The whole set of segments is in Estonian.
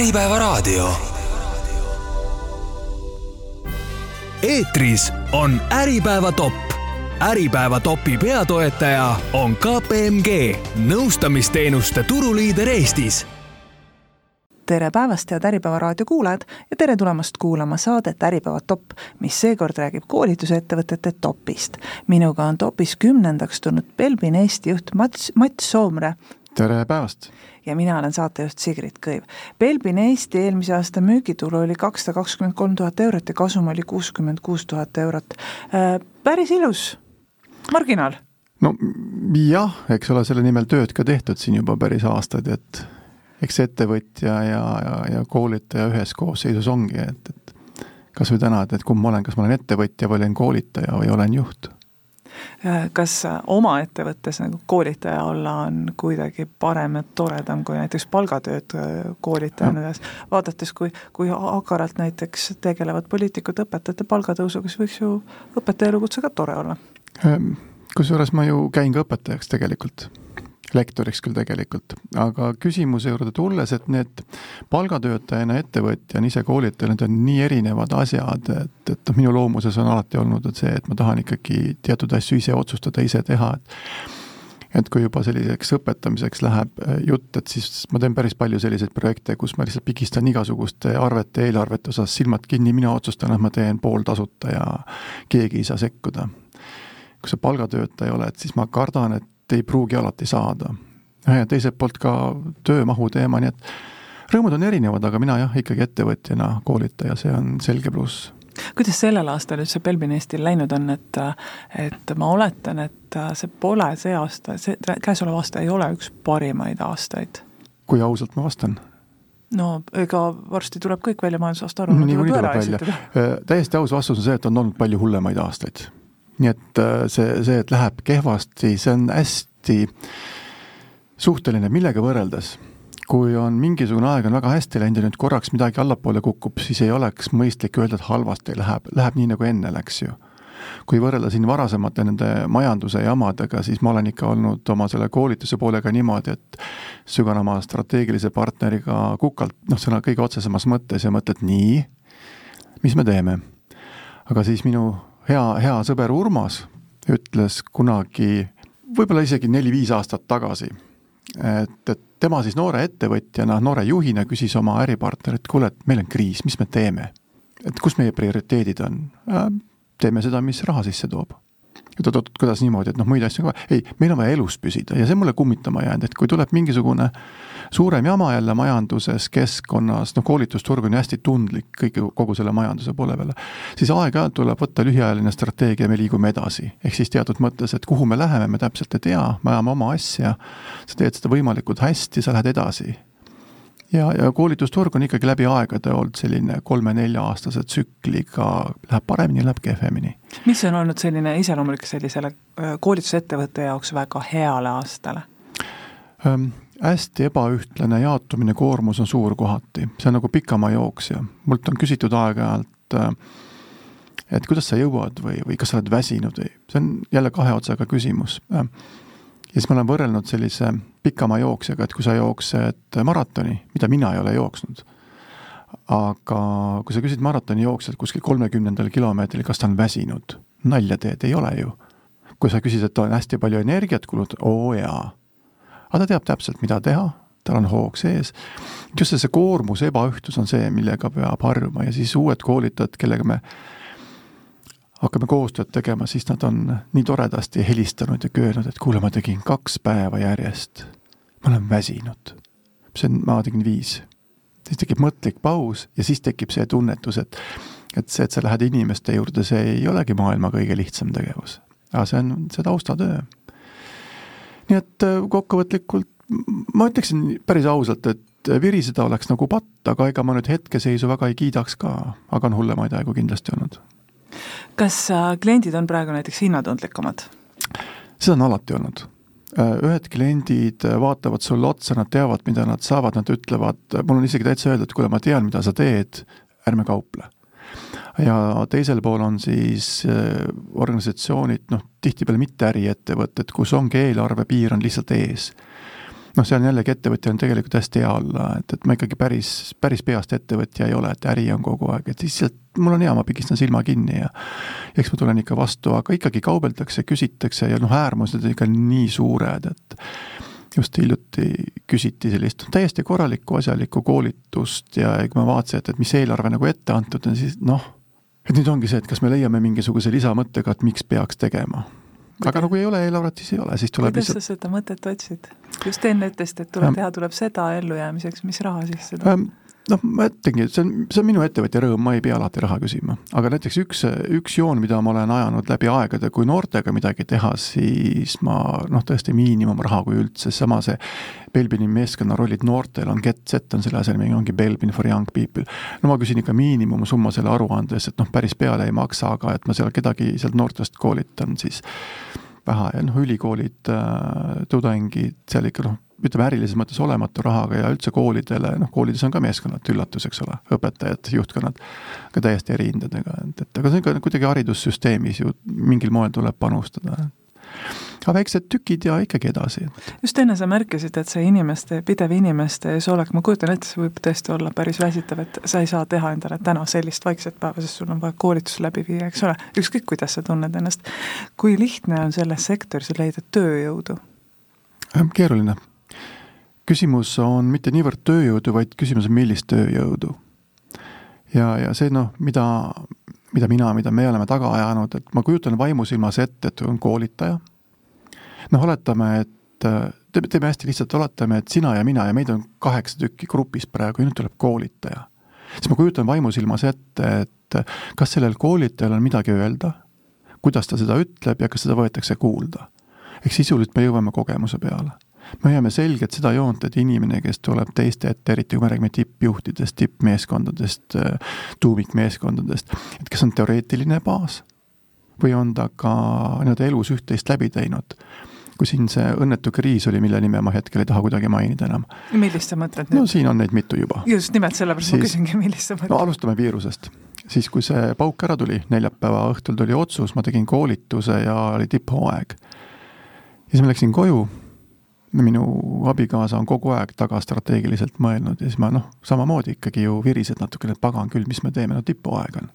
Äripäevaraadio. eetris on Äripäeva top. Äripäeva topi peatoetaja on KPMG, nõustamisteenuste turuliider Eestis tere päevast, head Äripäeva raadio kuulajad ja tere tulemast kuulama saadet Äripäeva top, mis seekord räägib koolitusettevõtete topist. minuga on topis kümnendaks tulnud Belbin Eesti juht Mats, Mats Soomre. tere päevast! Ja mina olen saatejuht Sigrid Kõiv. Belbin Eesti eelmise aasta müügitulu oli kakssada kakskümmend kolm tuhat eurot ja kasum oli kuuskümmend kuus tuhat eurot. Äh, päris ilus marginaal no jah, eks ole, selle nimel tööd ka tehtud siin juba päris aastaid, et eks ettevõtja ja, ja, ja koolitaja ühes koosseisus ongi, et, et kas või täna, et, et kumb ma olen, kas ma olen ettevõtja või olen koolitaja või olen juht kas oma ettevõttes nagu koolitaja olla on kuidagi parem ja toredam kui näiteks palgatööd koolitajana ühes, vaadates, kui, kui agaralt näiteks tegelevad poliitikud õpetajate palgatõusuga, siis võiks ju õpetaja elukutse ka tore olla. Ehm, kusjuures ma ju käin ka õpetajaks tegelikult lektoriks küll tegelikult, aga küsimuse juurde tulles, et need palgatöötajana ettevõtjana, ise koolitajana, need on nii erinevad asjad, et, et noh, minu loomuses on alati olnud et see, et ma tahan ikkagi teatud asju ise otsustada, ise teha, et et kui juba selliseks õpetamiseks läheb äh, jutt, et siis ma teen päris palju selliseid projekte, kus ma lihtsalt pigistan igasuguste arvete, eelarvete osas silmad kinni, mina otsustan, et ma teen pooltasuta ja keegi ei saa sekkuda. kui sa palgatöötaja oled, siis ma kardan, et ei pruugi alati saada. ja teiselt poolt ka töömahu teema, nii et rõõmud on erinevad, aga mina jah, ikkagi ettevõtjana koolitaja, see on selge pluss kuidas sellel aastal üldse Belbin Eestil läinud on, et, et ma oletan, et see pole see aasta, see käesolev aasta ei ole üks parimaid aastaid? kui ausalt ma vastan? no ega varsti tuleb kõik välja majandusaasta aruanne no,. tuleb välja. Äh, täiesti aus vastus on see, et on olnud palju hullemaid aastaid nii et äh, see, see, et läheb kehvasti, see on hästi suhteline, millega võrreldes kui on mingisugune aeg on väga hästi läinud ja nüüd korraks midagi allapoole kukub, siis ei oleks mõistlik öelda, et halvasti läheb, läheb nii, nagu enne läks ju. kui võrrelda siin varasemate nende majanduse jamadega, siis ma olen ikka olnud oma selle koolituse poolega niimoodi, et sügan oma strateegilise partneriga kukalt, noh, sõna kõige otsesemas mõttes ja mõtled nii, mis me teeme. aga siis minu hea, hea sõber Urmas ütles kunagi, võib-olla isegi neli-viis aastat tagasi, et, et tema siis noore ettevõtjana, noore juhina küsis oma äripartnerilt, kuule, et meil on kriis, mis me teeme? et kus meie prioriteedid on äh,? teeme seda, mis raha sisse toob. Et oot-oot, kuidas niimoodi, et noh, muid asju ka, ei, meil on vaja elus püsida ja see mulle kummitama jäänud, et kui tuleb mingisugune suurem jama jälle majanduses, keskkonnas, noh koolitusturg on ju hästi tundlik kõigi, kogu selle majanduse poole peale, siis aeg-ajalt tuleb võtta lühiajaline strateegia, me liigume edasi. ehk siis teatud mõttes, et kuhu me läheme, me täpselt ei tea, me ajame oma asja, sa teed seda võimalikult hästi, sa lähed edasi ja, ja koolitusturg on ikkagi läbi aegade olnud selline kolme-nelja-aastase tsükliga, läheb paremini, läheb kehvemini. mis on olnud selline iseloomulik sellisele äh, koolitusettevõtte jaoks väga heale aastale ähm,? hästi ebaühtlane jaotumine, koormus on suur kohati, see on nagu pikamaa jooksja. mult on küsitud aeg-ajalt, äh, et kuidas sa jõuad või, või kas sa oled väsinud või, see on jälle kahe otsaga küsimus. Äh, ja siis ma olen võrrelnud sellise pikamaa jooksjaga, et kui sa jooksed maratoni, mida mina ei ole jooksnud, aga kui sa küsid maratoni jooksjalt kuskil kolmekümnendal kilomeetril, kas ta on väsinud, nalja teed, ei ole ju. kui sa küsid, et ta on hästi palju energiat kulunud, oo jaa aga ta teab täpselt, mida teha, tal on hoog sees. just see, see koormus, ebaühtlus on see, millega peab harjuma ja siis uued koolitajad, kellega me hakkame koostööd tegema, siis nad on nii toredasti helistanud ja köönud, et kuule, ma tegin kaks päeva järjest. ma olen väsinud. see on, ma tegin viis. siis tekib mõtlik paus ja siis tekib see tunnetus, et et see, et sa lähed inimeste juurde, see ei olegi maailma kõige lihtsam tegevus. aga see on see taustatöö nii et äh, kokkuvõtlikult ma ütleksin päris ausalt, et viriseda oleks nagu patt, aga ega ma nüüd hetkeseisu väga ei kiidaks ka, aga on hullemaid aegu kindlasti olnud. Kas äh, kliendid on praegu näiteks hinnatundlikumad? seda on alati olnud. Äh, ühed kliendid vaatavad sulle otsa, nad teavad, mida nad saavad, nad ütlevad, mul on isegi täitsa öeldud, kuule, ma tean, mida sa teed, ärme kauple ja teisel pool on siis äh, organisatsioonid, noh, tihtipeale mitte äriettevõtted, kus ongi eelarve piir on lihtsalt ees. noh, see on jällegi ettevõtja on tegelikult hästi hea olla, et, et ma ikkagi päris, päris peast ettevõtja ei ole, et äri on kogu aeg, et lihtsalt mul on hea, ma pigistan silma kinni ja eks ma tulen ikka vastu, aga ikkagi kaubeldakse, küsitakse ja noh, äärmused on ikka nii suured, et just hiljuti küsiti sellist täiesti korralikku asjalikku koolitust ja kui ma vaatasin, et, et mis eelarve nagu ette antud on, siis noh, et nüüd ongi see, et kas me leiame mingisuguse lisamõttega, et miks peaks tegema aga no kui ei ole eelarvet, siis ei ole, siis tuleb kuidas lihtsalt... sa seda mõtet otsid? just enne ütlesid, et tuleb teha, tuleb seda ellujäämiseks, mis raha siis seda ähm,? Noh, ma ütlengi, see on, see on minu ettevõtja rõõm, ma ei pea alati raha küsima. aga näiteks üks, üks joon, mida ma olen ajanud läbi aegade, kui noortega midagi teha, siis ma noh, tõesti miinimumraha, kui üldse, sama see Belbini meeskonna rollid noortel on Get Set on selle asemel, ongi Belbin for young people. no ma küsin ikka miinimumsumma selle aruande eest, et noh, päris peale ei maksa, aga et ma seal kedagi sealt noortest koolitan, siis vähe ja noh, ülikoolid äh,, tudengid, seal ikka noh, ütleme ärilises mõttes olematu rahaga ja üldse koolidele, noh koolides on ka meeskonnad, üllatus, eks ole, õpetajad, juhtkonnad, ka täiesti eri hindadega, et, et aga see on ka kuidagi haridussüsteemis ju mingil moel tuleb panustada. aga väiksed tükid ja ikkagi edasi. just enne sa märkisid, et see inimeste, pidev inimeste ees olek, ma kujutan ette, see võib tõesti olla päris väsitav, et sa ei saa teha endale täna sellist vaikset päeva, sest sul on vaja koolitus läbi viia, eks ole, ükskõik, kuidas sa tunned ennast. kui lihtne on selles sektoris leida tööjõudu? keeruline küsimus on mitte niivõrd tööjõudu, vaid küsimus on, millist tööjõudu. ja, ja see noh, mida, mida mina, mida me oleme taga ajanud, et ma kujutan vaimusilmas ette, et on koolitaja. noh, oletame, et teeme hästi lihtsalt, oletame, et sina ja mina ja meid on kaheksa tükki grupis praegu ja nüüd tuleb koolitaja. siis ma kujutan vaimusilmas ette, et kas sellel koolitajal on midagi öelda, kuidas ta seda ütleb ja kas seda võetakse kuulda. ehk sisuliselt me jõuame kogemuse peale me hoiame selgelt seda joont, et inimene, kes tuleb teiste ette, eriti kui me räägime tippjuhtidest, tippmeeskondadest, tuumikmeeskondadest, et kas on teoreetiline baas või on ta ka nii-öelda elus üht-teist läbi teinud kui siin see õnnetu kriis oli, mille nime ma hetkel ei taha kuidagi mainida enam. millist sa mõtled nüüd? no siin on neid mitu juba. just nimelt sellepärast siis, ma küsingi, millist sa mõtled. no alustame viirusest. siis, kui see pauk ära tuli, neljapäeva õhtul tuli otsus, ma tegin koolituse ja oli tipphooaeg. siis ma läksin koju minu abikaasa on kogu aeg taga strateegiliselt mõelnud ja siis ma noh, samamoodi ikkagi ju virised natukene, et pagan küll, mis me teeme, no tipuaeg on.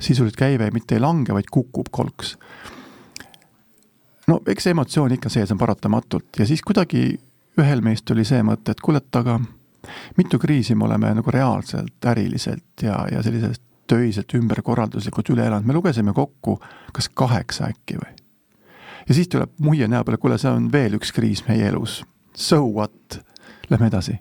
sisuliselt käive mitte ei lange, vaid kukub kolks. no eks emotsioon ikka sees on paratamatult ja siis kuidagi ühel meist oli see mõte, et kuule, et aga mitu kriisi me oleme nagu reaalselt, äriliselt ja, ja selliselt töiselt ümberkorralduslikult üle elanud, me lugesime kokku kas kaheksa äkki või ja siis tuleb muie näo peale, kuule, see on veel üks kriis meie elus. So what? Lähme edasi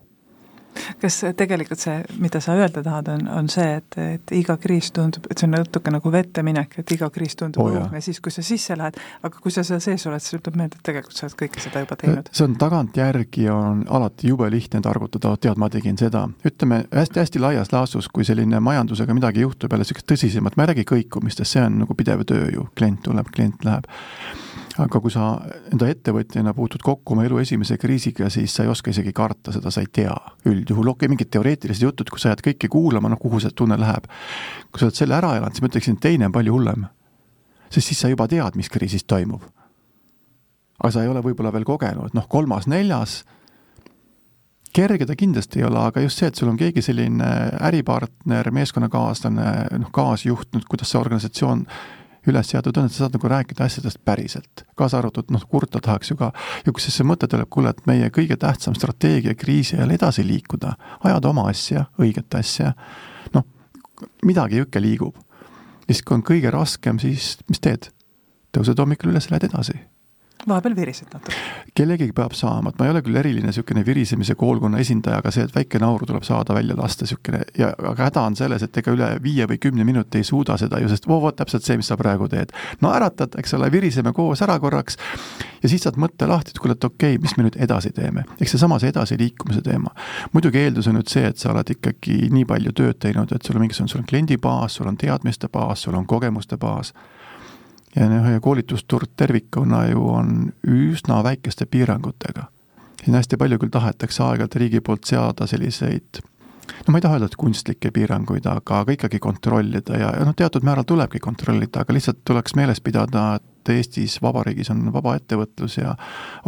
kas tegelikult see, mida sa öelda tahad, on, on see, et, et iga kriis tundub, et see on natuke nagu vette minek, et iga kriis tundub oh, õudne, siis kui sa sisse lähed, aga kui sa seal sees oled, siis tuleb meelde, et tegelikult sa oled kõike seda juba teinud. see on tagantjärgi on alati jube lihtne targutada, tead, ma tegin seda. ütleme hästi-hästi laias laastus, kui selline majandusega midagi juhtub, jälle niisugust tõsisemat, ma ei räägi kõikumistest, see on nagu pidev töö ju, klient tuleb, klient läheb aga kui sa enda ettevõtjana puutud kokku oma elu esimese kriisiga, siis sa ei oska isegi karta seda, sa ei tea üldjuhul, okei okay,, mingid teoreetilised jutud, kui sa jääd kõike kuulama, noh, kuhu see tunne läheb. kui sa oled selle ära elanud, siis ma ütleksin, et teine on palju hullem. sest siis sa juba tead, mis kriisis toimub. aga sa ei ole võib-olla veel kogenud, noh, kolmas, neljas, kerge ta kindlasti ei ole, aga just see, et sul on keegi selline äripartner, meeskonnakaaslane, noh, kaasjuht, kuidas see organisatsioon üles seatud on, et sa saad nagu rääkida asjadest päriselt. kaasa arvatud, noh, kurta tahaks ju ka, ja kusjuures see mõte tuleb, kuule, et meie kõige tähtsam strateegia kriisi ajal edasi liikuda, ajada oma asja, õiget asja, noh, midagi jõkke liigub. ja siis, kui on kõige raskem, siis mis teed? tõused hommikul üles, lähed edasi vahepeal virised natuke. kellegagi peab saama, et ma ei ole küll eriline niisugune virisemise koolkonna esindaja, aga see, et väike naur tuleb saada välja lasta, niisugune ja aga häda on selles, et ega üle viie või kümne minuti ei suuda seda ju, sest voo, vot täpselt see, mis sa praegu teed. no äratad, eks ole, viriseme koos ära korraks ja siis saad mõtte lahti, et kuule, et okei okay,, mis me nüüd edasi teeme. eks seesama see edasiliikumise teema. muidugi eeldus on nüüd see, et sa oled ikkagi nii palju tööd teinud, et sul on mingisugune, sul on kliendibaas, sul on teadmiste baas, sul on kogemuste baas ja noh, ja koolitusturg tervikuna ju on üsna väikeste piirangutega. siin hästi palju küll tahetakse aeg-ajalt riigi poolt seada selliseid no ma ei taha öelda, et kunstlikke piiranguid, aga, aga ikkagi kontrollida ja, ja noh, teatud määral tulebki kontrollida, aga lihtsalt tuleks meeles pidada, et Eestis, vabariigis on vaba ettevõtlus ja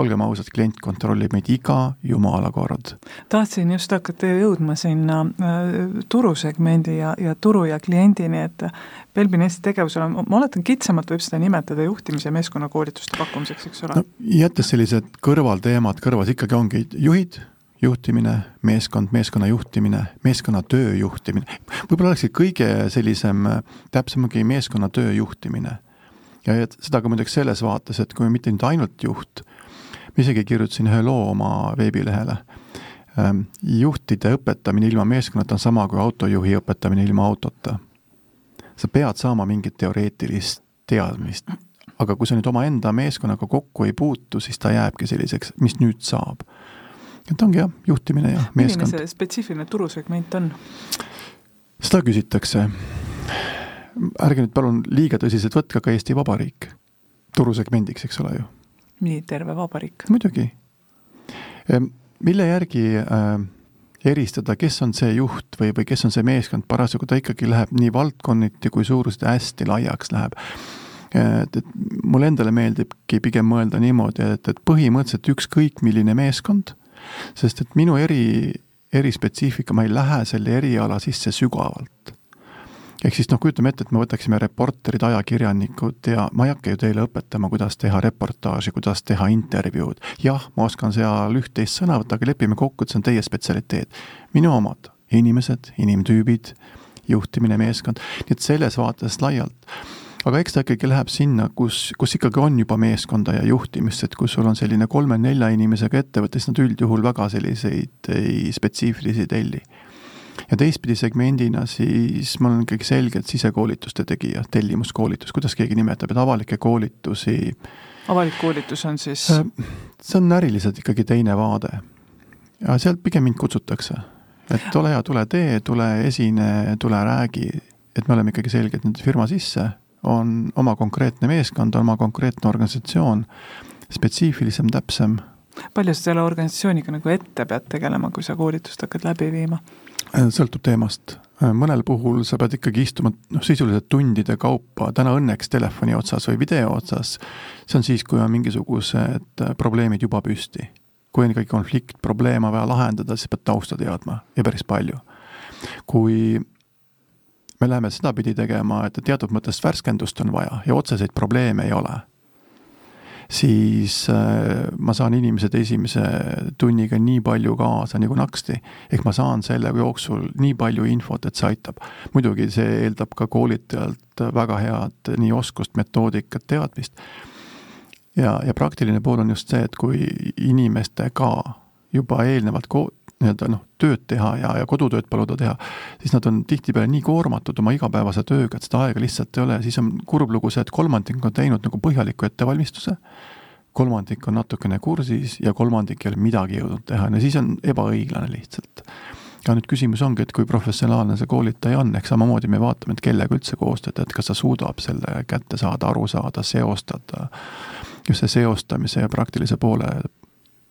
olgem ausad, klient kontrollib meid iga jumala kord. tahtsin just hakata jõudma sinna äh, turusegmendi ja, ja turu ja kliendini, et Belbin Eesti tegevusele, ma oletan, kitsamalt võib seda nimetada juhtimise ja meeskonnakoolituste pakkumiseks, eks ole no,? jättes sellised kõrvalteemad kõrvas, ikkagi ongi juhid juhtimine, meeskond, meeskonna juhtimine, meeskonna töö juhtimine, võib-olla olekski kõige sellisem täpsem ongi meeskonna töö juhtimine. Ja seda ka muideks selles vaates, et kui mitte nüüd ainult juht, ma isegi kirjutasin ühe loo oma veebilehele, ähm, juhtide õpetamine ilma meeskonnata on sama kui autojuhi õpetamine ilma autota. sa pead saama mingit teoreetilist teadmist, aga kui sa nüüd omaenda meeskonnaga kokku ei puutu, siis ta jääbki selliseks, mis nüüd saab et ongi jah, juhtimine ja meeskond. milline see spetsiifiline turusegment on? seda küsitakse. Ärge nüüd palun liiga tõsiselt võtke ka Eesti Vabariik turusegmendiks, eks ole ju. nii, terve vabariik. muidugi. mille järgi äh, eristada, kes on see juht või, või kes on see meeskond, parasjagu ta ikkagi läheb nii valdkonniti kui suuruselt hästi laiaks läheb et, et mulle endale meeldibki pigem mõelda niimoodi, et, et põhimõtteliselt ükskõik milline meeskond sest et minu eri, erispetsiifika, ma ei lähe selle eriala sisse sügavalt. Ehk siis noh, kujutame ette, et me võtaksime reporterid, ajakirjanikud ja ma ei hakka ju teile õpetama, kuidas teha reportaaži, kuidas teha intervjuud. jah, ma oskan seal üht-teist sõna võtta, aga lepime kokku, et see on teie spetsialiteet. minu omad, inimesed, inimtüübid, juhtimine, meeskond, nii et selles vaates laialt aga eks ta ikkagi läheb sinna, kus, kus ikkagi on juba meeskonda ja juhtimist, et kus sul on selline kolme-nelja inimesega ettevõte, siis nad üldjuhul väga selliseid ei spetsiifilisi ei telli. Ja teistpidi segmendina siis ma olen ikkagi selgelt sisekoolituste tegija, tellimuskoolitus, kuidas keegi nimetab, et avalikke koolitusi avalik koolitus on siis? Äh, see on äriliselt ikkagi teine vaade. ja sealt pigem mind kutsutakse, et ole hea, tule tee, tule esine, tule räägi, et me oleme ikkagi selgelt nende firma sisse on oma konkreetne meeskond, oma konkreetne organisatsioon, spetsiifilisem, täpsem. palju sa selle organisatsiooniga nagu ette pead tegelema, kui sa koolitust hakkad läbi viima? Äh, sõltub teemast. Äh, mõnel puhul sa pead ikkagi istuma noh, sisuliselt tundide kaupa, täna õnneks telefoni otsas või video otsas, see on siis, kui on mingisugused äh, probleemid juba püsti. kui on ikkagi konflikt, probleem on vaja lahendada, siis pead tausta teadma ja päris palju. kui me läheme sedapidi tegema, et teatud mõttes värskendust on vaja ja otseseid probleeme ei ole, siis äh, ma saan inimesed esimese tunniga nii palju kaasa nagu naksti. ehk ma saan selle jooksul nii palju infot, et see aitab. muidugi see eeldab ka koolitajalt väga head nii oskust, metoodikat, teadmist. ja, ja praktiline pool on just see, et kui inimestega juba eelnevalt ko-, nii-öelda noh, tööd teha ja, ja kodutööd paluda teha, siis nad on tihtipeale nii koormatud oma igapäevase tööga, et seda aega lihtsalt ei ole, siis on kurb lugu see, et kolmandik on teinud nagu põhjaliku ettevalmistuse, kolmandik on natukene kursis ja kolmandik ei ole midagi jõudnud teha, no siis on ebaõiglane lihtsalt. ja nüüd küsimus ongi, et kui professionaalne see koolitaja on, ehk samamoodi me vaatame, et kellega üldse koostööd, et kas ta suudab selle kätte saada, aru saada, seostada, just see seostamise ja praktilise poole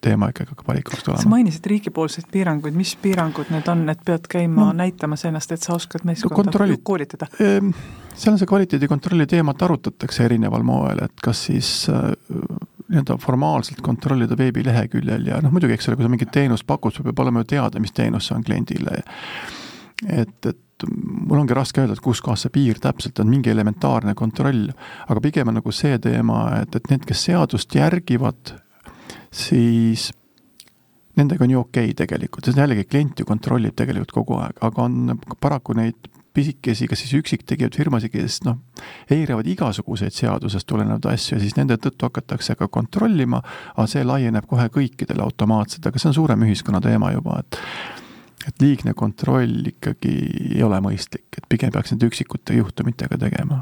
teema ikkagi hakkab valikuks tulema. sa mainisid riigipoolseid piiranguid, mis piirangud need on, et pead käima no, näitamas ennast, et sa oskad meeskonda koolitada? Ehm, seal on see kvaliteedikontrolli teemat arutatakse erineval moel, et kas siis äh, nii-öelda formaalselt kontrollida veebileheküljel ja noh, muidugi, eks ole, kui sa mingit teenust pakud, sul peab olema ju teada, mis teenus see on kliendile. et, et mul ongi raske öelda, et kus kohas see piir täpselt on, mingi elementaarne kontroll, aga pigem on nagu see teema, et, et need, kes seadust järgivad, siis nendega on ju okei okay tegelikult, sest jällegi klient ju kontrollib tegelikult kogu aeg, aga on paraku neid pisikesi, kas siis üksiktegijaid firmasid, kes noh, eiravad igasuguseid seadusest tulenevaid asju ja siis nende tõttu hakatakse ka kontrollima, aga see laieneb kohe kõikidele automaatselt, aga see on suurem ühiskonna teema juba, et et liigne kontroll ikkagi ei ole mõistlik, et pigem peaks nende üksikute juhtumitega tegema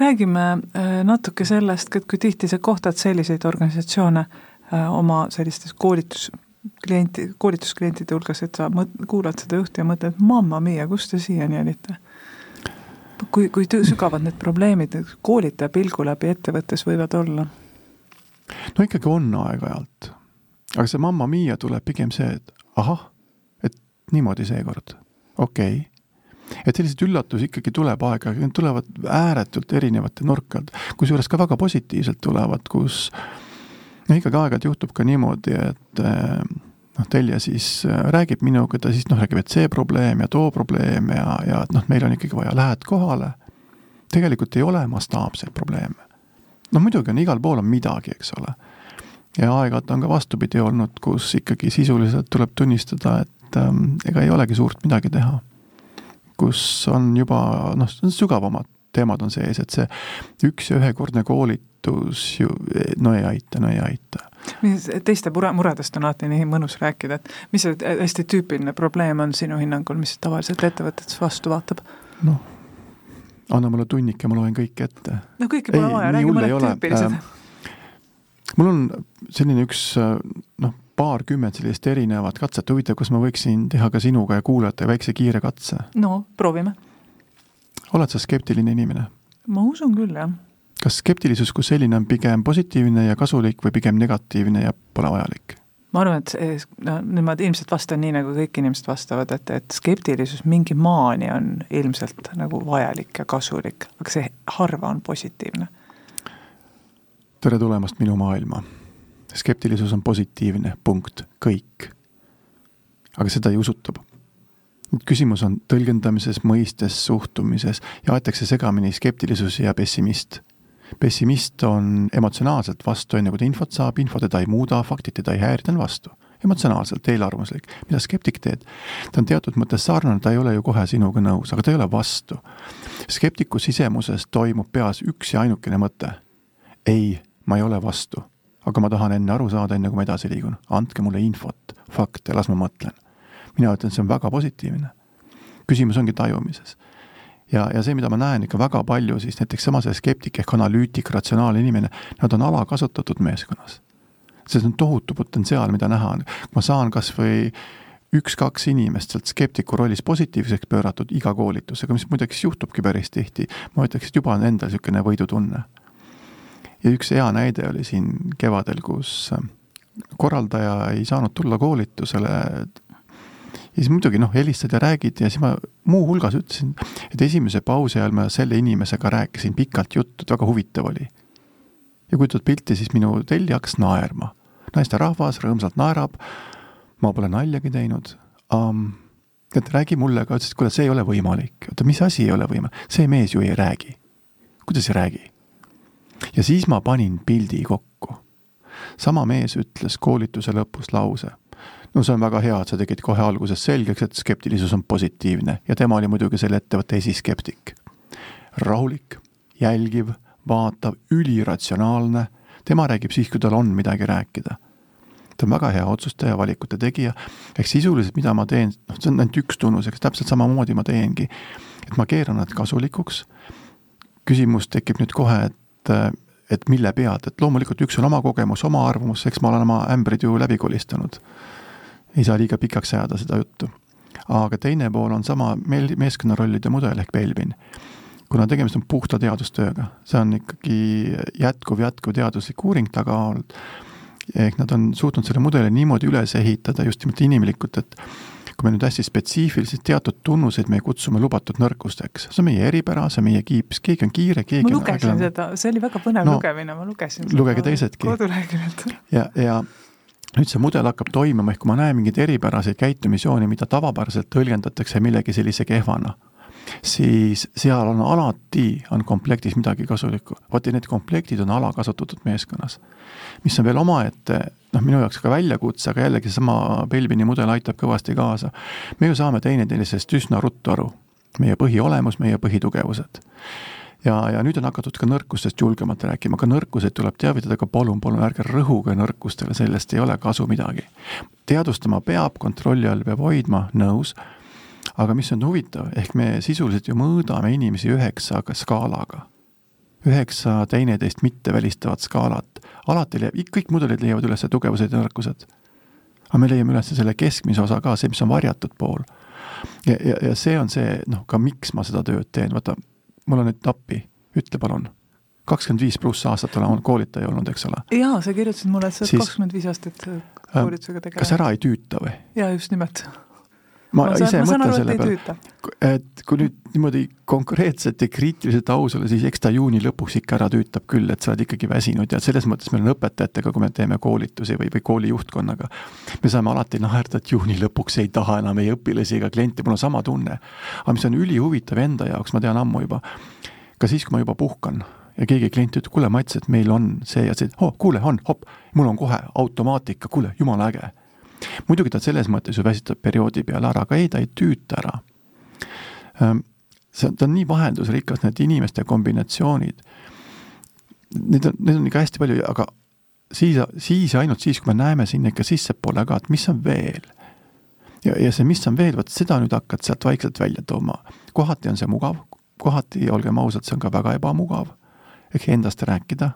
räägime äh, natuke sellest, et kui tihti sa kohtad selliseid organisatsioone äh, oma sellistes koolitus, klienti, koolitusklientide hulgas, et sa mõt-, kuulad seda juhti ja mõtled, mamma mia, kust te siiani olite? kui, kui sügavad need probleemid koolitaja pilgu läbi ettevõttes võivad olla? no ikkagi on aeg-ajalt. aga see mamma mia tuleb pigem see, et ahah, et niimoodi seekord, okei okay et selliseid üllatusi ikkagi tuleb aeg-ajalt, need tulevad ääretult erinevate nurkade, kusjuures ka väga positiivselt tulevad, kus no ikkagi aeg-ajalt juhtub ka niimoodi, et eh, noh, Telja siis eh, räägib minuga, ta siis noh, räägib, et see probleem ja too probleem ja, ja et noh, meil on ikkagi vaja, lähed kohale. tegelikult ei ole mastaapseid probleeme. no muidugi on igal pool on midagi, eks ole. ja aeg-ajalt on ka vastupidi olnud, kus ikkagi sisuliselt tuleb tunnistada, et ähm, ega ei olegi suurt midagi teha kus on juba noh, sügavamad teemad on sees, et see üks ja ühekordne koolitus ju no ei aita, no ei aita. teiste mure, muredest on alati nii mõnus rääkida, et mis see hästi tüüpiline probleem on sinu hinnangul, mis tavaliselt ettevõtetes vastu vaatab? noh, anna mulle tunnike, ma loen kõik ette. no kõike pole vaja, räägi mõned tüüpilised äh, mul on selline üks noh, paarkümmend sellist erinevat katset, huvitav, kas ma võiksin teha ka sinuga ja kuulajatega väikse kiire katse? no proovime. oled sa skeptiline inimene? ma usun küll, jah. kas skeptilisus kui selline on pigem positiivne ja kasulik või pigem negatiivne ja pole vajalik? ma arvan, et no nüüd ma ilmselt vastan nii, nagu kõik inimesed vastavad, et, et skeptilisus mingi maani on ilmselt nagu vajalik ja kasulik, aga see harva on positiivne tere tulemast minu maailma. Skeptilisus on positiivne, punkt, kõik. aga seda ei usutub. nüüd küsimus on tõlgendamises, mõistes, suhtumises ja aetakse segamini skeptilisus ja pessimist. pessimist on emotsionaalselt vastu, enne kui ta infot saab, info teda ei muuda, faktid teda ei häiri, ta on vastu emotsionaalselt eelarvamuslik. mida skeptik teeb? ta on teatud mõttes sarnane, ta ei ole ju kohe sinuga nõus, aga ta ei ole vastu. skeptiku sisemuses toimub peas üks ja ainukene mõte. ei, ma ei ole vastu, aga ma tahan enne aru saada, enne kui ma edasi liigun. andke mulle infot, fakte, las ma mõtlen. mina ütlen, see on väga positiivne. küsimus ongi tajumises. ja, ja see, mida ma näen ikka väga palju, siis näiteks sama see skeptik ehk analüütik, ratsionaalne inimene, nad on alakasutatud meeskonnas. see on tohutu potentsiaal, mida näha on. ma saan kas või üks-kaks inimest sealt skeptiku rollis positiivseks pööratud iga koolitusega, mis muideks juhtubki päris tihti, ma ütleks, et juba on endal niisugune võidutunne ja üks hea näide oli siin kevadel, kus äh, korraldaja ei saanud tulla koolitusele. ja siis muidugi noh, helistad ja räägid ja siis ma muuhulgas ütlesin, et esimese pausi ajal ma selle inimesega rääkisin pikalt juttu, et väga huvitav oli. ja kujutad pilti, siis minu tellija hakkas naerma. naisterahvas rõõmsalt naerab, ma pole naljagi teinud um,. et räägi mulle ka, ütles, et kuule, see ei ole võimalik. oota, mis asi ei ole võimalik? see mees ju ei räägi. kuidas ei räägi? Ja siis ma panin pildi kokku. sama mees ütles koolituse lõpus lause. no see on väga hea, et sa tegid kohe alguses selgeks, et skeptilisus on positiivne ja tema oli muidugi selle ettevõtte esiskeptik. rahulik, jälgiv, vaatav, üliratsionaalne, tema räägib siis, kui tal on midagi rääkida ta on väga hea otsustaja, valikute tegija, ehk sisuliselt, mida ma teen, noh, see on ainult üks tunnus, eks täpselt samamoodi ma teengi. et ma keeran nad kasulikuks, küsimus tekib nüüd kohe, et et, et mille pealt, et loomulikult üks on oma kogemus, oma arvamus, eks ma olen oma ämbrid ju läbi kolistanud. ei saa liiga pikaks ajada seda juttu. aga teine pool on sama meil-, meeskonnarollide mudel ehk Belvin. kuna tegemist on puhta teadustööga, see on ikkagi jätkuv, jätkuv teaduslik uuring taga olnud, ehk nad on suutnud selle mudeli niimoodi üles ehitada just nimelt inimlikult, et kui me nüüd hästi spetsiifiliselt teatud tunnuseid me kutsume lubatud nõrkusteks, see on meie eripära, see on meie kiips, keegi on kiire, keegi ma lugesin on seda, see oli väga põnev no, lugemine, ma lugesin lugege teisedki. koduleheküljelt. ja, ja nüüd see mudel hakkab toimima, ehk kui ma näen mingeid eripäraseid käitumisjooni, mida tavapäraselt tõlgendatakse millegi sellise kehvana siis seal on alati, on komplektis midagi kasulikku. vot ja need komplektid on alakasutatud meeskonnas. mis on veel omaette, noh, minu jaoks ka väljakutse, aga jällegi seesama Belvini mudel aitab kõvasti kaasa. me ju saame teineteisest üsna ruttu aru, meie põhiolemus, meie põhitugevused ja, ja nüüd on hakatud ka nõrkustest julgemalt rääkima, ka nõrkuseid tuleb teavitada, aga palun, palun ärge rõhuge nõrkustele, sellest ei ole kasu midagi. teadvustama peab, kontrolli all peab hoidma, nõus aga mis on huvitav, ehk me sisuliselt ju mõõdame inimesi üheksa skaalaga. üheksa teineteist mitte välistavat skaalat. alati leiab, kõik mudelid leiavad üles tugevused ja nõrkused. aga me leiame üles selle keskmise osa ka, see, mis on varjatud pool. ja, ja, ja see on see, noh, ka miks ma seda tööd teen, vaata, mul on nüüd appi, ütle palun kakskümmend viis pluss aastat olen koolitaja olnud, eks ole. jaa, sa kirjutasid mulle, et sa oled kakskümmend viis aastat koolitusega tegelenud. kas ära ei tüüta või? jaa, just nimelt ma, ma ise mõtlen selle peale, et kui nüüd niimoodi konkreetselt ja kriitiliselt aus olla, siis eks ta juuni lõpuks ikka ära tüütab küll, et sa oled ikkagi väsinud ja selles mõttes meil on õpetajatega, kui me teeme koolitusi või, või kooli juhtkonnaga, me saame alati naerda, et juuni lõpuks ei taha enam ei õpilasi ega kliente, mul on sama tunne. aga mis on ülihuvitav enda jaoks, ma tean ammu juba, ka siis, kui ma juba puhkan ja keegi klient ütleb, kuule Mats, et meil on see ja see, oh kuule, on, hopp, mul on kohe automaatika, kuule, jumala äge muidugi ta selles mõttes ju väsitab perioodi peale ära, aga ei, ta ei tüüta ära. See, ta on nii vaheldusrikas, need inimeste kombinatsioonid. Neid on, neid on ikka hästi palju, aga siis, siis ja ainult siis, kui me näeme sinna ikka sissepoole ka, et mis on veel. ja, ja see, mis on veel, vot seda nüüd hakkad sealt vaikselt välja tooma. kohati on see mugav, kohati, olgem ausad, see on ka väga ebamugav. ehk endast rääkida.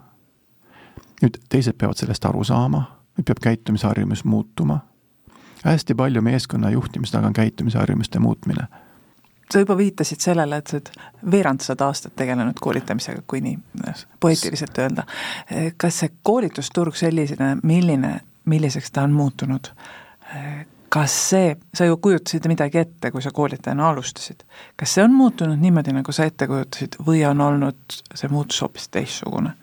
nüüd teised peavad sellest aru saama, nüüd peab käitumisharjumus muutuma hästi palju meeskonna juhtimise taga on käitumisharjumuste muutmine. sa juba viitasid sellele, et sa oled veerand sada aastat tegelenud koolitamisega, kui nii poeetiliselt öelda. kas see koolitusturg sellisena, milline, milliseks ta on muutunud, kas see, sa ju kujutasid midagi ette, kui sa koolitajana alustasid, kas see on muutunud niimoodi, nagu sa ette kujutasid või on olnud see muutus hoopis teistsugune?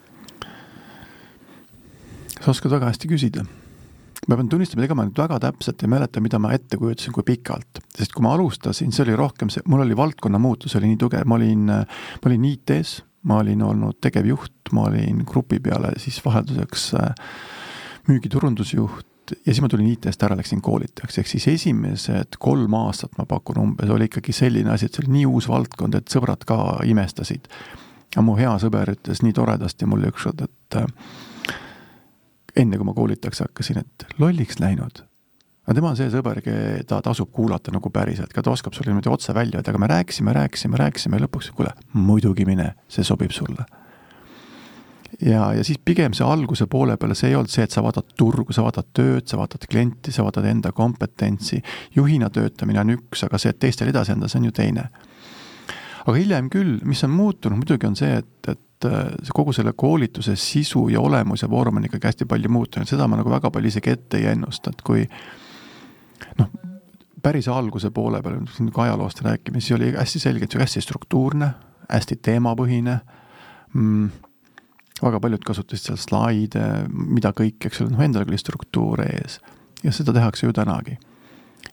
sa oskad väga hästi küsida ma pean tunnistama, ega ma nüüd väga täpselt ei mäleta, mida ma ette kujutasin, kui pikalt. sest kui ma alustasin, see oli rohkem see, mul oli valdkonna muutus oli nii tugev, ma olin, ma olin IT-s, ma olin olnud tegevjuht, ma olin grupi peale siis vahelduseks äh, müügiturundusjuht ja siis ma tulin IT-st ära, läksin koolitajaks, ehk siis esimesed kolm aastat ma pakun umbes, oli ikkagi selline asi, et see oli nii uus valdkond, et sõbrad ka imestasid. ja mu hea sõber ütles nii toredasti mulle ükskord, et äh, enne kui ma koolitaks hakkasin, et lolliks läinud. aga tema on see sõber, keda tasub kuulata nagu päriselt, ka ta oskab sulle niimoodi otse välja öelda, aga me rääkisime, rääkisime, rääkisime ja lõpuks, kuule, muidugi mine, see sobib sulle. ja, ja siis pigem see alguse poole peale, see ei olnud see, et sa vaatad turgu, sa vaatad tööd, sa vaatad klienti, sa vaatad enda kompetentsi, juhina töötamine on üks, aga see, et teistel edasi anda, see on ju teine. aga hiljem küll, mis on muutunud muidugi, on see, et, et et äh, kogu selle koolituse sisu ja olemus ja vorm on ikkagi hästi palju muutunud, seda ma nagu väga palju isegi ette ei ennusta, et kui noh, päris alguse poole peal, kui ajaloost rääkima, siis oli hästi selgelt hästi struktuurne, hästi teemapõhine. Mm,, väga paljud kasutasid seal slaide, mida kõik, eks ole, noh endal oli struktuur ees. Ja seda tehakse ju tänagi.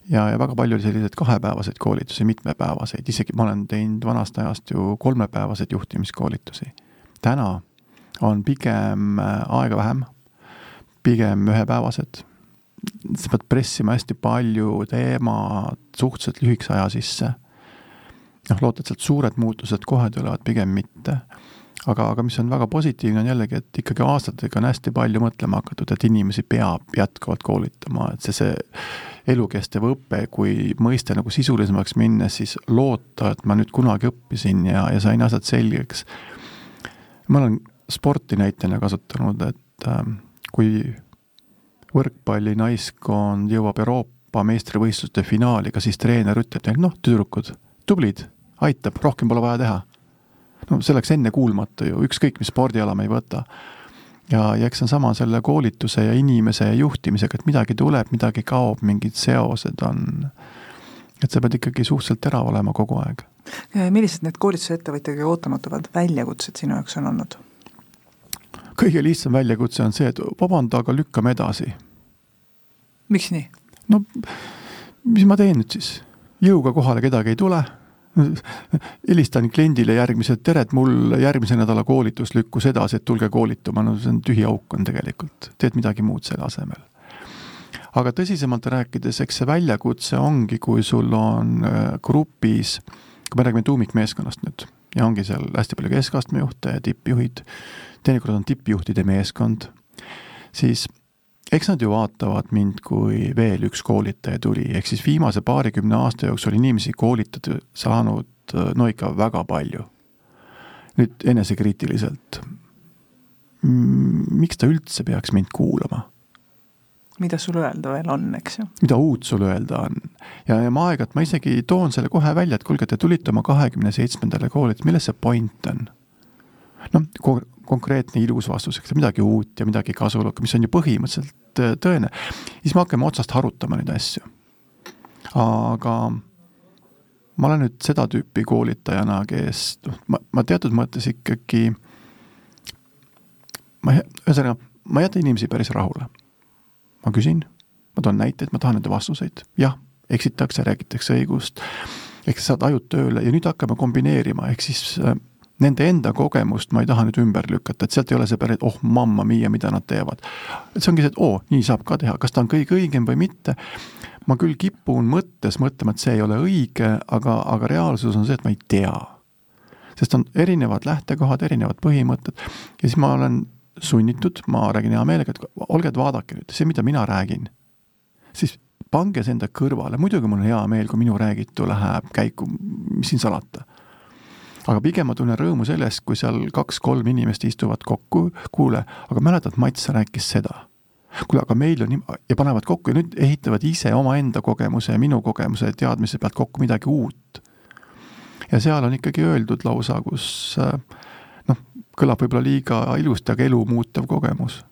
Ja, ja väga palju oli selliseid kahepäevaseid koolitusi, mitmepäevaseid, isegi ma olen teinud vanast ajast ju kolmepäevaseid juhtimiskoolitusi täna on pigem äh, aega vähem, pigem ühepäevased. sa pead pressima hästi palju teemat suhteliselt lühikese aja sisse. noh, loota, et sealt suured muutused kohe tulevad, pigem mitte. aga, aga mis on väga positiivne, on jällegi, et ikkagi aastatega on hästi palju mõtlema hakatud, et inimesi peab jätkuvalt koolitama, et see, see elukestev õpe, kui mõiste nagu sisulisemaks minnes, siis loota, et ma nüüd kunagi õppisin ja, ja sain asjad selgeks ma olen sporti näitena kasutanud, et äh, kui võrkpalli naiskond jõuab Euroopa meistrivõistluste finaali, ka siis treener ütleb neile, noh, tüdrukud, tublid, aitab, rohkem pole vaja teha. no see oleks ennekuulmatu ju, ükskõik mis spordiala me ei võta. ja, ja eks see on sama selle koolituse ja inimese ja juhtimisega, et midagi tuleb, midagi kaob, mingid seosed on, et sa pead ikkagi suhteliselt terav olema kogu aeg millised need koolitusettevõtja kõige ootamatuvad väljakutsed sinu jaoks on olnud? kõige lihtsam väljakutse on see, et vabanda, aga lükkame edasi. miks nii? no mis ma teen nüüd siis? jõuga kohale kedagi ei tule, helistan kliendile järgmised, tere, et mul järgmise nädala koolitus lükkus edasi, et tulge koolituma, no see on tühi auk on tegelikult, teed midagi muud selle asemel aga tõsisemalt rääkides, eks see väljakutse ongi, kui sul on äh, grupis äh, kui me räägime tuumikmeeskonnast nüüd ja ongi seal hästi palju keskastme juhte ja tippjuhid, teinekord on tippjuhtide meeskond, siis eks nad ju vaatavad mind, kui veel üks koolitaja tuli, ehk siis viimase paarikümne aasta jooksul inimesi koolitada saanud no ikka väga palju. nüüd enesekriitiliselt, miks ta üldse peaks mind kuulama mida sul öelda veel on, eks ju. mida uut sul öelda on. ja, ja ma aeg-ajalt, ma isegi toon selle kohe välja, et kuulge, te tulite oma kahekümne seitsmendale kooli, et milles see point on? noh, konkreetne ilus vastus, eks midagi uut ja midagi kasulikku, mis on ju põhimõtteliselt äh, tõene. siis me hakkame otsast harutama neid asju. aga ma olen nüüd seda tüüpi koolitajana, kes noh, ma, ma teatud mõttes ikkagi, ma, ühesõnaga, ma ei jäta inimesi päris rahule. Ma küsin, ma toon näiteid, ma tahan nende vastuseid, jah, eksitakse, räägitakse õigust, ehk saad ajud tööle ja nüüd hakkame kombineerima, ehk siis äh, nende enda kogemust ma ei taha nüüd ümber lükata, et sealt ei ole see päris, oh mamma mia, mida nad teevad. et see ongi see, et oo, nii saab ka teha, kas ta on kõige õigem või mitte, ma küll kipun mõttes mõtlema, et see ei ole õige, aga, aga reaalsus on see, et ma ei tea. sest on erinevad lähtekohad, erinevad põhimõtted. Ja siis ma olen sunnitud, ma räägin hea meelega, et olge, et vaadake nüüd, see, mida mina räägin, siis pange see enda kõrvale, muidugi mul on hea meel, kui minu räägitu läheb käiku, mis siin salata. aga pigem ma tunnen rõõmu sellest, kui seal kaks-kolm inimest istuvad kokku, kuule, aga mäletad, Mats rääkis seda kuule, aga meil on nii, ja panevad kokku ja nüüd ehitavad ise omaenda kogemuse ja minu kogemuse ja teadmise pealt kokku midagi uut. ja seal on ikkagi öeldud lausa, kus noh, kõlab võib-olla liiga ilusti, aga elu muutev kogemus.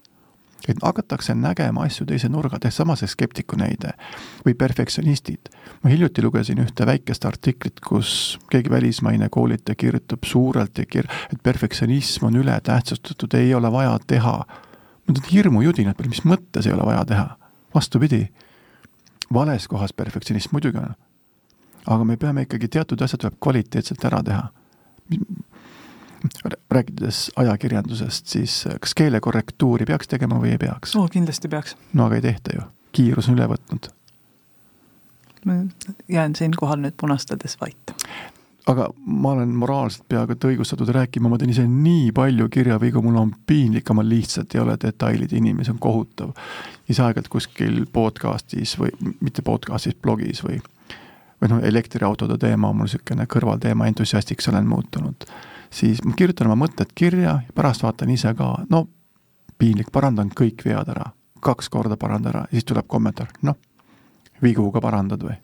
et hakatakse nägema asju teise nurga, tehes sama see skeptiku näide või perfektsionistid. ma hiljuti lugesin ühte väikest artiklit, kus keegi välismaine koolitaja kirjutab suurelt ja kir-, et perfektsionism on ületähtsustatud, ei ole vaja teha Need on hirmujudinad, mis mõttes ei ole vaja teha. vastupidi, vales kohas perfektsionism muidugi on. aga me peame ikkagi, teatud asjad tuleb kvaliteetselt ära teha. Rääkides ajakirjandusest, siis kas keelekorrektuuri peaks tegema või ei peaks? oo, kindlasti peaks. no aga ei tehta ju, kiirus on üle võtnud. ma jään siinkohal nüüd punastades vait aga ma olen moraalselt peaaegu et õigustatud rääkima, ma teen ise nii palju kirjavigu, mul on piinlik, aga ma lihtsalt ei ole detailide inimene, see on kohutav. siis aeg-ajalt kuskil podcast'is või mitte podcast'is, blogis või või noh, elektriautode teema on mul niisugune kõrvalteema, entusiastiks olen muutunud. Siis ma kirjutan oma mõtted kirja ja pärast vaatan ise ka, no piinlik, parandan kõik vead ära, kaks korda parandan ära. Siis tuleb kommentaar, noh, vigu ka parandad või?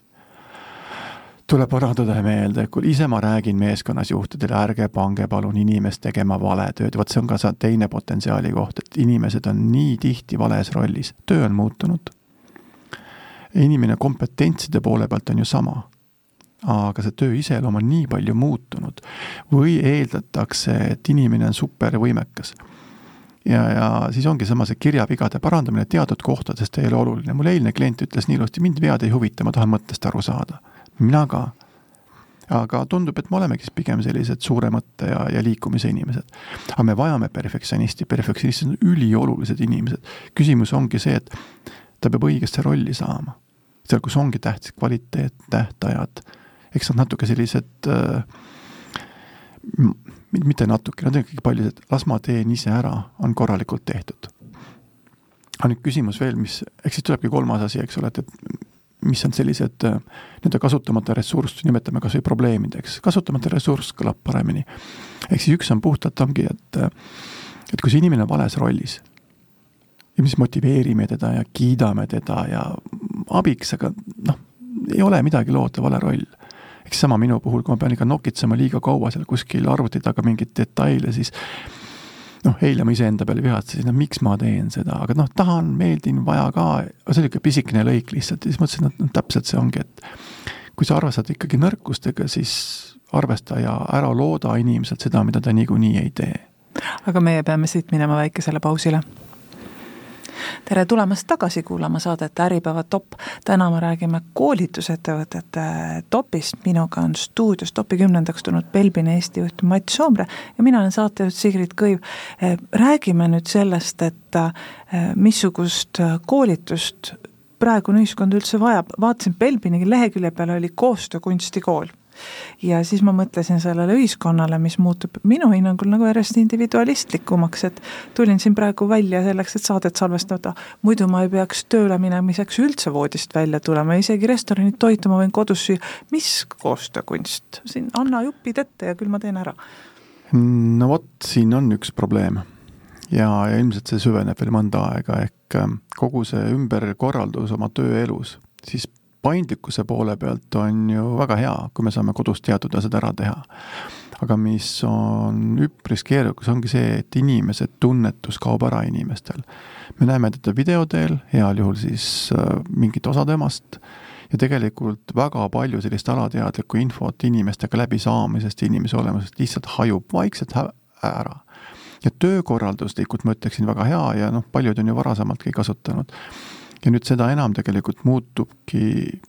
Tuleb parandada meelde, kui ise ma räägin meeskonnas juhtidele, ärge pange palun inimest tegema valetööd, vot see on ka teine potentsiaali koht, et inimesed on nii tihti vales rollis, töö on muutunud. inimene kompetentside poole pealt on ju sama. Aga see töö iseloom on nii palju muutunud või eeldatakse, et inimene on supervõimekas ja, ja siis ongi sama see kirjavigade parandamine teatud kohtadest ei ole oluline, mul eilne klient ütles nii ilusti, mind vead ei huvita, ma tahan mõttest aru saada mina ka. aga tundub, et me olemegi pigem sellised suure mõtte ja, ja liikumise inimesed. aga me vajame perfektsionisti, perfektsionistid on üliolulised inimesed. küsimus ongi see, et ta peab õigesse rolli saama. seal, kus ongi tähtis kvaliteet, tähtajad, eks nad natuke sellised äh, mitte natuke, nad on ikkagi palju, et las ma teen ise ära, on korralikult tehtud. aga nüüd küsimus veel, mis, eks siis tulebki kolmas asi, eks ole, et, et mis on sellised äh, nii-öelda kasutamata ressurss, nimetame kas või probleemideks, kasutamata ressurss kõlab paremini. ehk siis üks on puhtalt ongi, et, äh, et kui see inimene on vales rollis ja siis motiveerime teda ja kiidame teda ja abiks, aga noh, ei ole midagi loota, vale roll. Eks sama minu puhul, kui ma pean ikka nokitsema liiga kaua seal kuskil arvuti taga mingeid detaile, siis noh, eile ma iseenda peale vihatsesin, no miks ma teen seda, aga noh, tahan, meeldin, vaja ka, aga see oli niisugune pisikene lõik lihtsalt. Ja siis mõtlesin, et noh, täpselt see ongi, et kui sa arvestad ikkagi nõrkustega, siis arvesta ja ära looda inimeselt seda, mida ta niikuinii ei tee. aga meie peame siit minema väikesele pausile tere tulemast tagasi kuulama saadet Äripäeva top. täna me räägime koolitusettevõtete topist, minuga on stuudios topi kümnendaks tulnud Belbini Eesti juht Mats Soomre ja mina olen saatejuht Sigrid Kõiv. Eh, räägime nüüd sellest, et eh, missugust koolitust praegune ühiskond üldse vajab, vaatasin Belbini lehekülje peal oli koostöökunstikool ja siis ma mõtlesin sellele ühiskonnale, mis muutub minu hinnangul nagu järjest individualistlikumaks, et tulin siin praegu välja selleks, et saadet salvestada, muidu ma ei peaks tööle minemiseks üldse voodist välja tulema, isegi restoranid toitu ma võin kodus süüa, mis koostöökunst, siin anna jupid ette ja küll ma teen ära. no vot, siin on üks probleem. Ja, ja ilmselt see süveneb veel mõnda aega, ehk ähm, kogu see ümberkorraldus oma tööelus, siis paindlikkuse poole pealt on ju väga hea, kui me saame kodus teatud asjad ära teha. aga mis on üpris keerukas, ongi see, et inimesed, tunnetus kaob ära inimestel. me näeme teda video teel, heal juhul siis äh, mingit osa temast, ja tegelikult väga palju sellist alateadlikku infot inimestega läbisaamisest, inimese olemusest lihtsalt hajub vaikselt ära. ja töökorralduslikult ma ütleksin väga hea ja noh, paljud on ju varasemaltki kasutanud. Ja nüüd seda enam tegelikult muutubki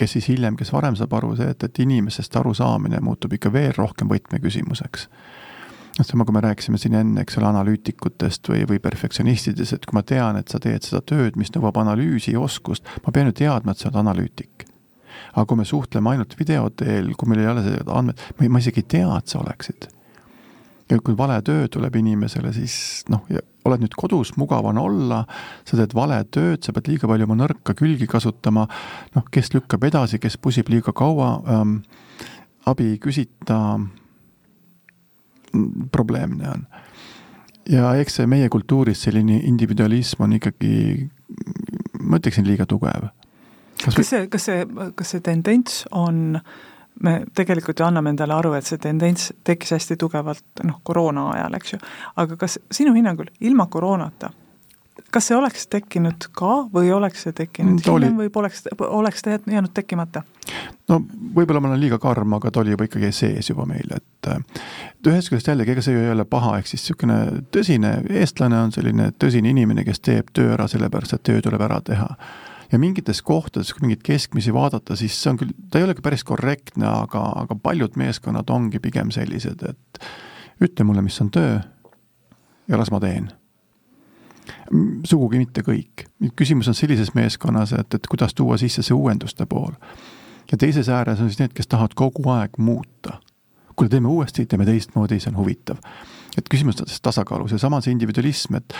kes siis hiljem, kes varem saab aru, see, et, et inimesest arusaamine muutub ikka veel rohkem võtmeküsimuseks noh, sama kui me rääkisime siin enne, eks ole, analüütikutest või, või perfektsionistidest, et kui ma tean, et sa teed seda tööd, mis nõuab analüüsi ja oskust, ma pean ju teadma, et sa oled analüütik. aga kui me suhtleme ainult video teel, kui meil ei ole seda andmed, ma isegi ei tea, et sa oleksid. ja kui vale töö tuleb inimesele, siis noh, oled nüüd kodus, mugav on olla, sa teed vale tööd, sa pead liiga palju oma nõrka külgi kasutama, noh, kes lükkab edasi, kes pusib liiga kaua ähm,, abi ei küsita probleemne on. ja eks see meie kultuuris selline individualism on ikkagi, ma ütleksin, liiga tugev. kas see, kas see, kas see tendents on me tegelikult ju anname endale aru, et see tendents tekkis hästi tugevalt noh, koroona ajal, eks ju, aga kas sinu hinnangul ilma koroonata kas see oleks tekkinud ka või oleks see tekkinud ta hiljem oli... või poleks, oleks ta jäänud tekkimata? no võib-olla ma olen liiga karm, aga ta oli juba ikkagi sees juba meil, et et ühest küljest jällegi, ega see ju ei ole paha, ehk siis niisugune tõsine eestlane on selline tõsine inimene, kes teeb töö ära sellepärast, et töö tuleb ära teha. Ja mingites kohtades, kui mingeid keskmisi vaadata, siis see on küll, ta ei ole ka päris korrektne, aga, aga paljud meeskonnad ongi pigem sellised, et ütle mulle, mis on töö ja las ma teen sugugi mitte kõik. küsimus on sellises meeskonnas, et, et kuidas tuua sisse see uuenduste pool. ja teises ääres on siis need, kes tahavad kogu aeg muuta. kuule, teeme uuesti, teeme teistmoodi, see on huvitav. et küsimus on selles tasakaalus ja samas individualism, et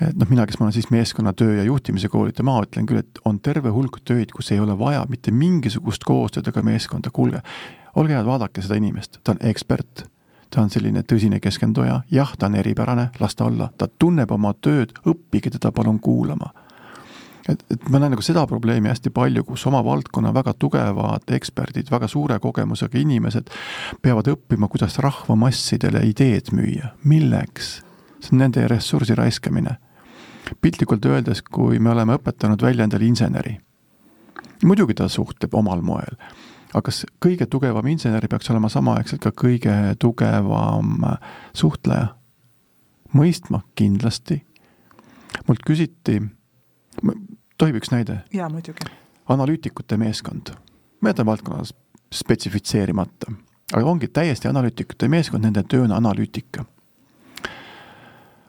et noh, mina, kes ma olen siis meeskonnatöö ja juhtimise koolitaja, ma ütlen küll, et on terve hulk töid, kus ei ole vaja mitte mingisugust koostööd ega meeskonda, kuulge, olge head, vaadake seda inimest, ta on ekspert. Ta on selline tõsine keskenduja, jah, ta on eripärane, las ta olla, ta tunneb oma tööd, õppige teda palun kuulama. et, et ma näen nagu seda probleemi hästi palju, kus oma valdkonna väga tugevad eksperdid, väga suure kogemusega inimesed peavad õppima, kuidas rahvamassidele ideed müüa, milleks? see on nende ressursi raiskamine. Piltlikult öeldes, kui me oleme õpetanud välja endale inseneri, muidugi ta suhtleb omal moel aga kas kõige tugevam insener peaks olema samaaegselt ka kõige tugevam suhtleja? mõistma kindlasti. mult küsiti, tohib üks näide? jaa, muidugi. analüütikute meeskond, ma jätan valdkonnas spetsifitseerimata, aga ongi täiesti analüütikute meeskond, nende töö on analüütika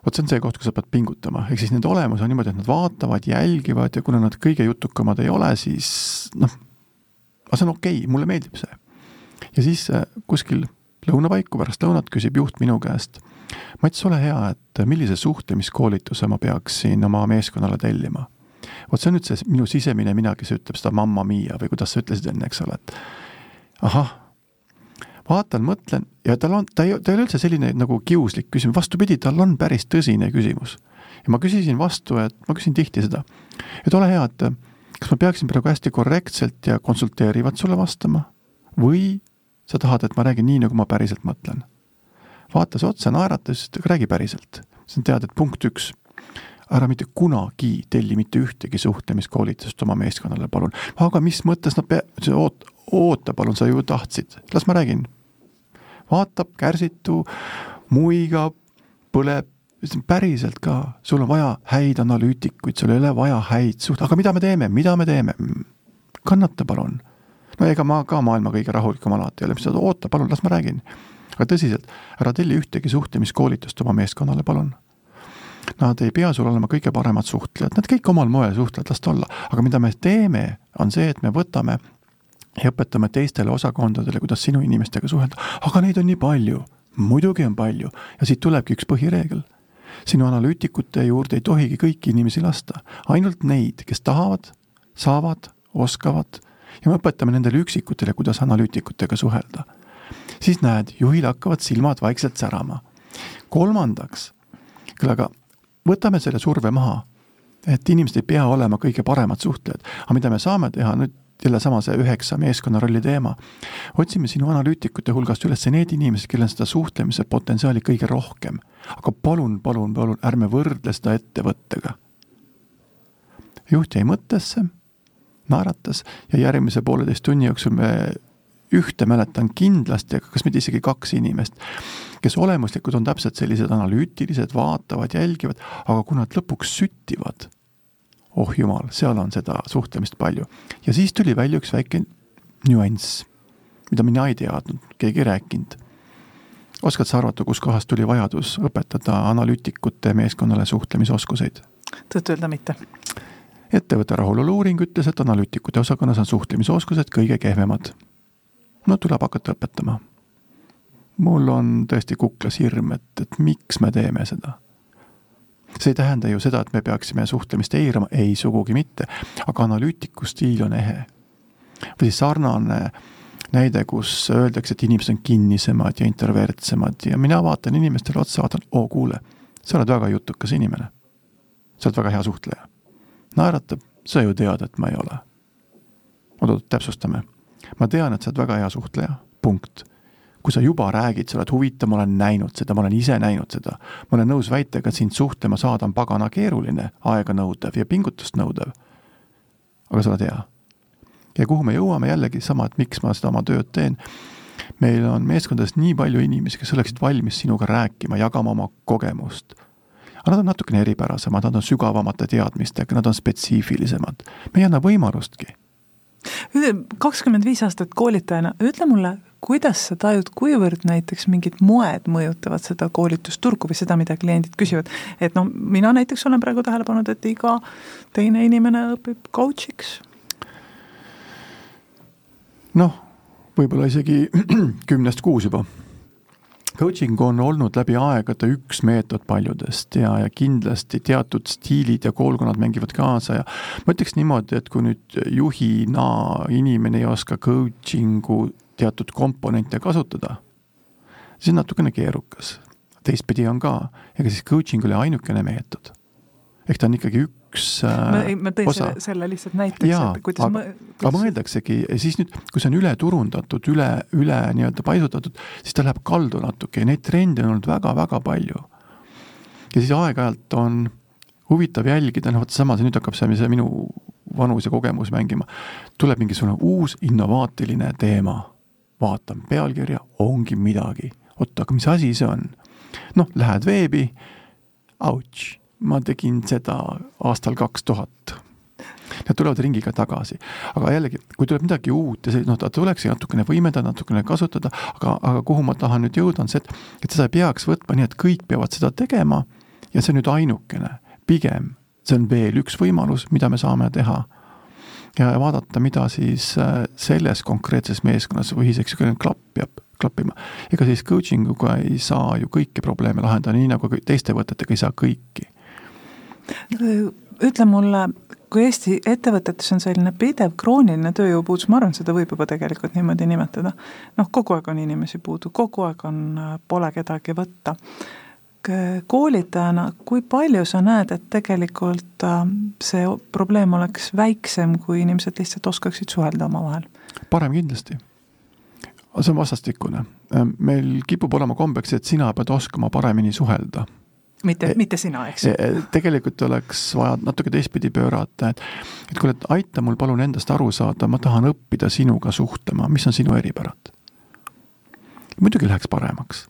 vot see on see koht, kus sa pead pingutama, ehk siis nende olemus on niimoodi, et nad vaatavad, jälgivad ja kuna nad kõige jutukamad ei ole, siis noh, aga see on okei okay,, mulle meeldib see. ja siis äh, kuskil lõunapaiku pärast lõunat küsib juht minu käest, Mats, ole hea, et millise suhtlemiskoolituse ma peaksin oma meeskonnale tellima. vot see on nüüd see minu sisemine mina, kes ütleb seda mamma mia või kuidas sa ütlesid enne, eks ole, et ahah, vaatan, mõtlen ja tal on, ta ei, ta ei ole üldse selline nagu kiuslik küsimus, vastupidi, tal on päris tõsine küsimus. ja ma küsisin vastu, et ma küsin tihti seda, et ole hea, et kas ma peaksin praegu hästi korrektselt ja konsulteerivalt sulle vastama või sa tahad, et ma räägin nii, nagu ma päriselt mõtlen? vaatas otsa, naeratas, ütles, et räägi päriselt. siis tead, et punkt üks, ära mitte kunagi telli mitte ühtegi suhtlemiskoolitust oma meeskonnale, palun. aga mis mõttes nad pea-, oot-, oota palun, sa ju tahtsid, las ma räägin. Vaatab kärsitu, muigab, põleb, ütlesin päriselt ka, sul on vaja häid analüütikuid, sul ei ole vaja häid suht-, aga mida me teeme, mida me teeme? kannata palun. no ega ma ka maailma kõige rahulikum alati ei ole, mis sa, oota palun, las ma räägin. aga tõsiselt, ära telli ühtegi suhtlemiskoolitust oma meeskonnale, palun. Nad ei pea sul olema kõige paremad suhtlejad, nad kõik omal moel suhtlevad, las ta olla, aga mida me teeme, on see, et me võtame ja õpetame teistele osakondadele, kuidas sinu inimestega suhelda, aga neid on nii palju. Muidugi on palju. Ja siit tulebki üks põhireegel. Sinu analüütikute juurde ei tohigi kõiki inimesi lasta, ainult neid, kes tahavad, saavad, oskavad. Ja me õpetame nendele üksikutele, kuidas analüütikutega suhelda. siis näed, juhil hakkavad silmad vaikselt särama. kolmandaks, küll aga võtame selle surve maha, et inimesed ei pea olema kõige paremad suhtlejad, aga mida me saame teha? Nüüd jällesama see üheksa meeskonnarolli teema. otsime sinu analüütikute hulgast üles need inimesed, kellel on seda suhtlemise potentsiaali kõige rohkem. aga palun, palun, palun ärme võrdle seda ettevõttega. juht jäi mõttesse, naeratas ja järgmise pooleteist tunni jooksul me ühte mäletan kindlasti, aga kas mitte isegi kaks inimest, kes olemuslikult on täpselt sellised analüütilised, vaatavad, jälgivad, aga kui nad lõpuks süttivad, oh jumal, seal on seda suhtlemist palju. ja siis tuli välja üks väike nüanss, mida mina ei teadnud, keegi ei rääkinud. oskad sa arvata, kuskohast tuli vajadus õpetada analüütikute meeskonnale suhtlemisoskuseid? tõtt-öelda mitte ettevõtte rahulolu uuring ütles, et analüütikute osakonnas on suhtlemisoskused kõige kehvemad no tuleb hakata õpetama. mul on tõesti kuklas hirm, et, et miks me teeme seda. See ei tähenda ju seda, et me peaksime suhtlemist eirama, ei sugugi mitte, aga analüütiku stiil on ehe. või sarnane näide, kus öeldakse, et inimesed on kinnisemad ja introvertsemad ja mina vaatan inimestele otsa, vaatan, oo kuule, sa oled väga jutukas inimene. sa oled väga hea suhtleja. naeratab, sa ju tead, et ma ei ole. oot-oot, täpsustame ma tean, et sa oled väga hea suhtleja, punkt. Kui sa juba räägid, sa oled huvitav, ma olen näinud seda, ma olen ise näinud seda. ma olen nõus väitega, et sind suhtlema saada on pagana keeruline, aeganõudev ja pingutust nõudev. aga sa oled hea. ja kuhu me jõuame jällegi sama, et miks ma seda oma tööd teen meil on meeskondades nii palju inimesi, kes oleksid valmis sinuga rääkima, jagama oma kogemust. aga nad on natukene eripärasemad, nad on sügavamate teadmistega, nad on spetsiifilisemad. me ei anna võimalustki kakskümmend viis aastat koolitajana, ütle mulle, kuidas sa tajud, kuivõrd näiteks mingid moed mõjutavad seda koolitusturgu või seda, mida kliendid küsivad. et noh, mina näiteks olen praegu tähele pannud, et iga teine inimene õpib coach'iks. noh, võib-olla isegi kümnest kuus juba coaching on olnud läbi aegade üks meetod paljudest ja, ja kindlasti teatud stiilid ja koolkonnad mängivad kaasa ja ma ütleks niimoodi, et kui nüüd juhina inimene ei oska coaching'u teatud komponente kasutada, siis on natukene keerukas. teistpidi on ka, ega siis coaching oli ainukene meetod. ehk ta on ikkagi üks ma, ma tõin osa. selle, selle lihtsalt näiteks, et kuidas aga, kuidas... aga mõeldaksegi, siis nüüd, kui see on ületurundatud, üle, üle nii-öelda paisutatud, siis ta läheb kaldu natuke ja neid trende on olnud väga-väga palju. ja siis aeg-ajalt on huvitav jälgida, noh vot samas nüüd hakkab see, see minu vanus ja kogemus mängima, tuleb mingisugune uus innovaatiline teema, vaatan pealkirja, ongi midagi, oot, aga mis asi see on? noh, lähed veebi, ouch ma tegin seda aastal kaks tuhat. Nad tulevad ringiga tagasi, aga jällegi, kui tuleb midagi uut ja see, noh, ta tulekski natukene võimendada, natukene kasutada, aga, aga kuhu ma tahan nüüd jõuda, on see, et, et seda ei peaks võtma nii, et kõik peavad seda tegema. Ja see on nüüd ainukene, pigem see on veel üks võimalus, mida me saame teha ja vaadata, mida siis äh, selles konkreetses meeskonnas või ühiseks klapp peab klappima. ega siis coaching uga ei saa ju kõiki probleeme lahendada, nii nagu teiste võtetega ei saa kõiki ütle mulle, kui Eesti ettevõtetes on selline pidev krooniline tööjõupuudus, ma arvan, seda võib juba tegelikult niimoodi nimetada, noh, kogu aeg on inimesi puudu, kogu aeg on, pole kedagi võtta. Koolitajana, kui palju sa näed, et tegelikult äh, see probleem oleks väiksem, kui inimesed lihtsalt oskaksid suhelda omavahel? parem kindlasti. see on vastastikune. meil kipub olema kombeks, et sina pead oskama paremini suhelda mitte, mitte sina, eks ju. tegelikult oleks vaja natuke teistpidi pöörata, et et kuule, et aita mul palun endast aru saada, ma tahan õppida sinuga suhtlema, mis on sinu eripärad. muidugi läheks paremaks.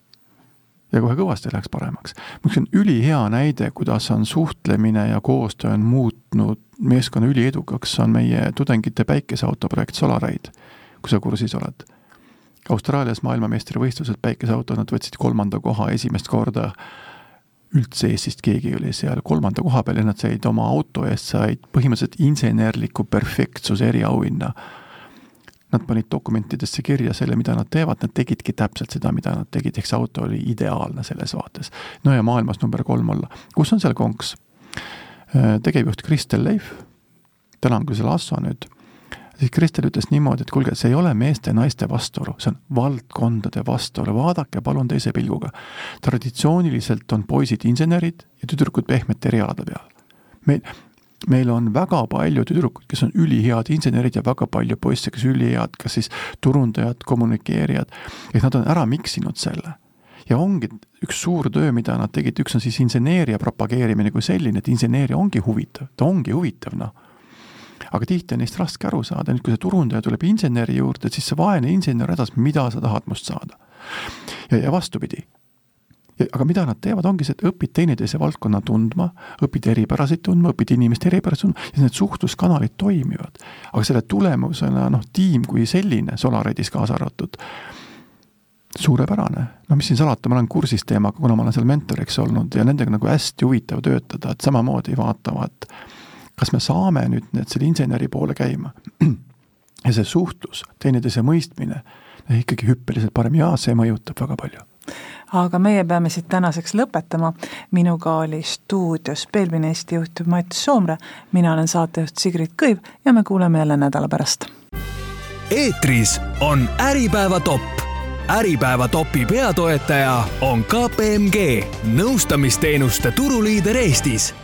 Ja kohe kõvasti läheks paremaks. üks on ülihea näide, kuidas on suhtlemine ja koostöö on muutnud meeskonna üliedukaks, on meie tudengite päikeseautoprojekt Solaride, kui sa kursis oled. Austraalias maailmameistrivõistlused päikeseautod, nad võtsid kolmanda koha esimest korda üldse Eestist keegi oli seal kolmanda koha peal ja nad said oma auto eest, said põhimõtteliselt insenerliku perfektsuse eriauhinna. Nad panid dokumentidesse kirja selle, mida nad teevad, nad tegidki täpselt seda, mida nad tegid, ehk see auto oli ideaalne selles vaates. no ja maailmas number kolm olla. kus on seal konks? Äh, tegevjuht Kristel Leif, täna on küll seal Asso nüüd siis Kristel ütles niimoodi, et kuulge, see ei ole meeste-naiste vastuolu, see on valdkondade vastuolu, vaadake palun teise pilguga. traditsiooniliselt on poisid insenerid ja tüdrukud pehmete erialade peal. meil, meil on väga palju tüdrukuid, kes on ülihead insenerid ja väga palju poisse, kes ülihead, kas siis turundajad, kommunikeerijad, et nad on ära miksinud selle. Ja ongi üks suur töö, mida nad tegid, üks on siis inseneeria propageerimine kui selline, et inseneeria ongi huvitav, ta ongi huvitav, noh. Aga tihti on neist raske aru saada, nüüd kui see turundaja tuleb inseneri juurde, siis see vaene insener hädas, mida sa tahad must saada. ja, ja vastupidi aga mida nad teevad, ongi see, et õpid teineteise valdkonna tundma, õpid eripärasid tundma, õpid inimeste eripärasid tundma ja need suhtluskanalid toimivad. aga selle tulemusena noh, tiim kui selline, Solaredis kaasa arvatud, suurepärane, no mis siin salata, ma olen kursis teemaga, kuna ma olen seal mentoriks olnud ja nendega nagu hästi huvitav töötada, et samamoodi vaatavad, kas me saame nüüd need selle inseneri poole käima. ja see suhtlus, teineteise mõistmine, ikkagi hüppeliselt parem ja see mõjutab väga palju aga meie peame siit tänaseks lõpetama. minuga oli stuudios Belvin Eesti juht Mats Soomre, mina olen saatejuht Sigrid Kõiv ja me kuuleme jälle nädala pärast. eetris on Äripäeva top. äripäeva topi peatoetaja on KPMG, nõustamisteenuste turuliider Eestis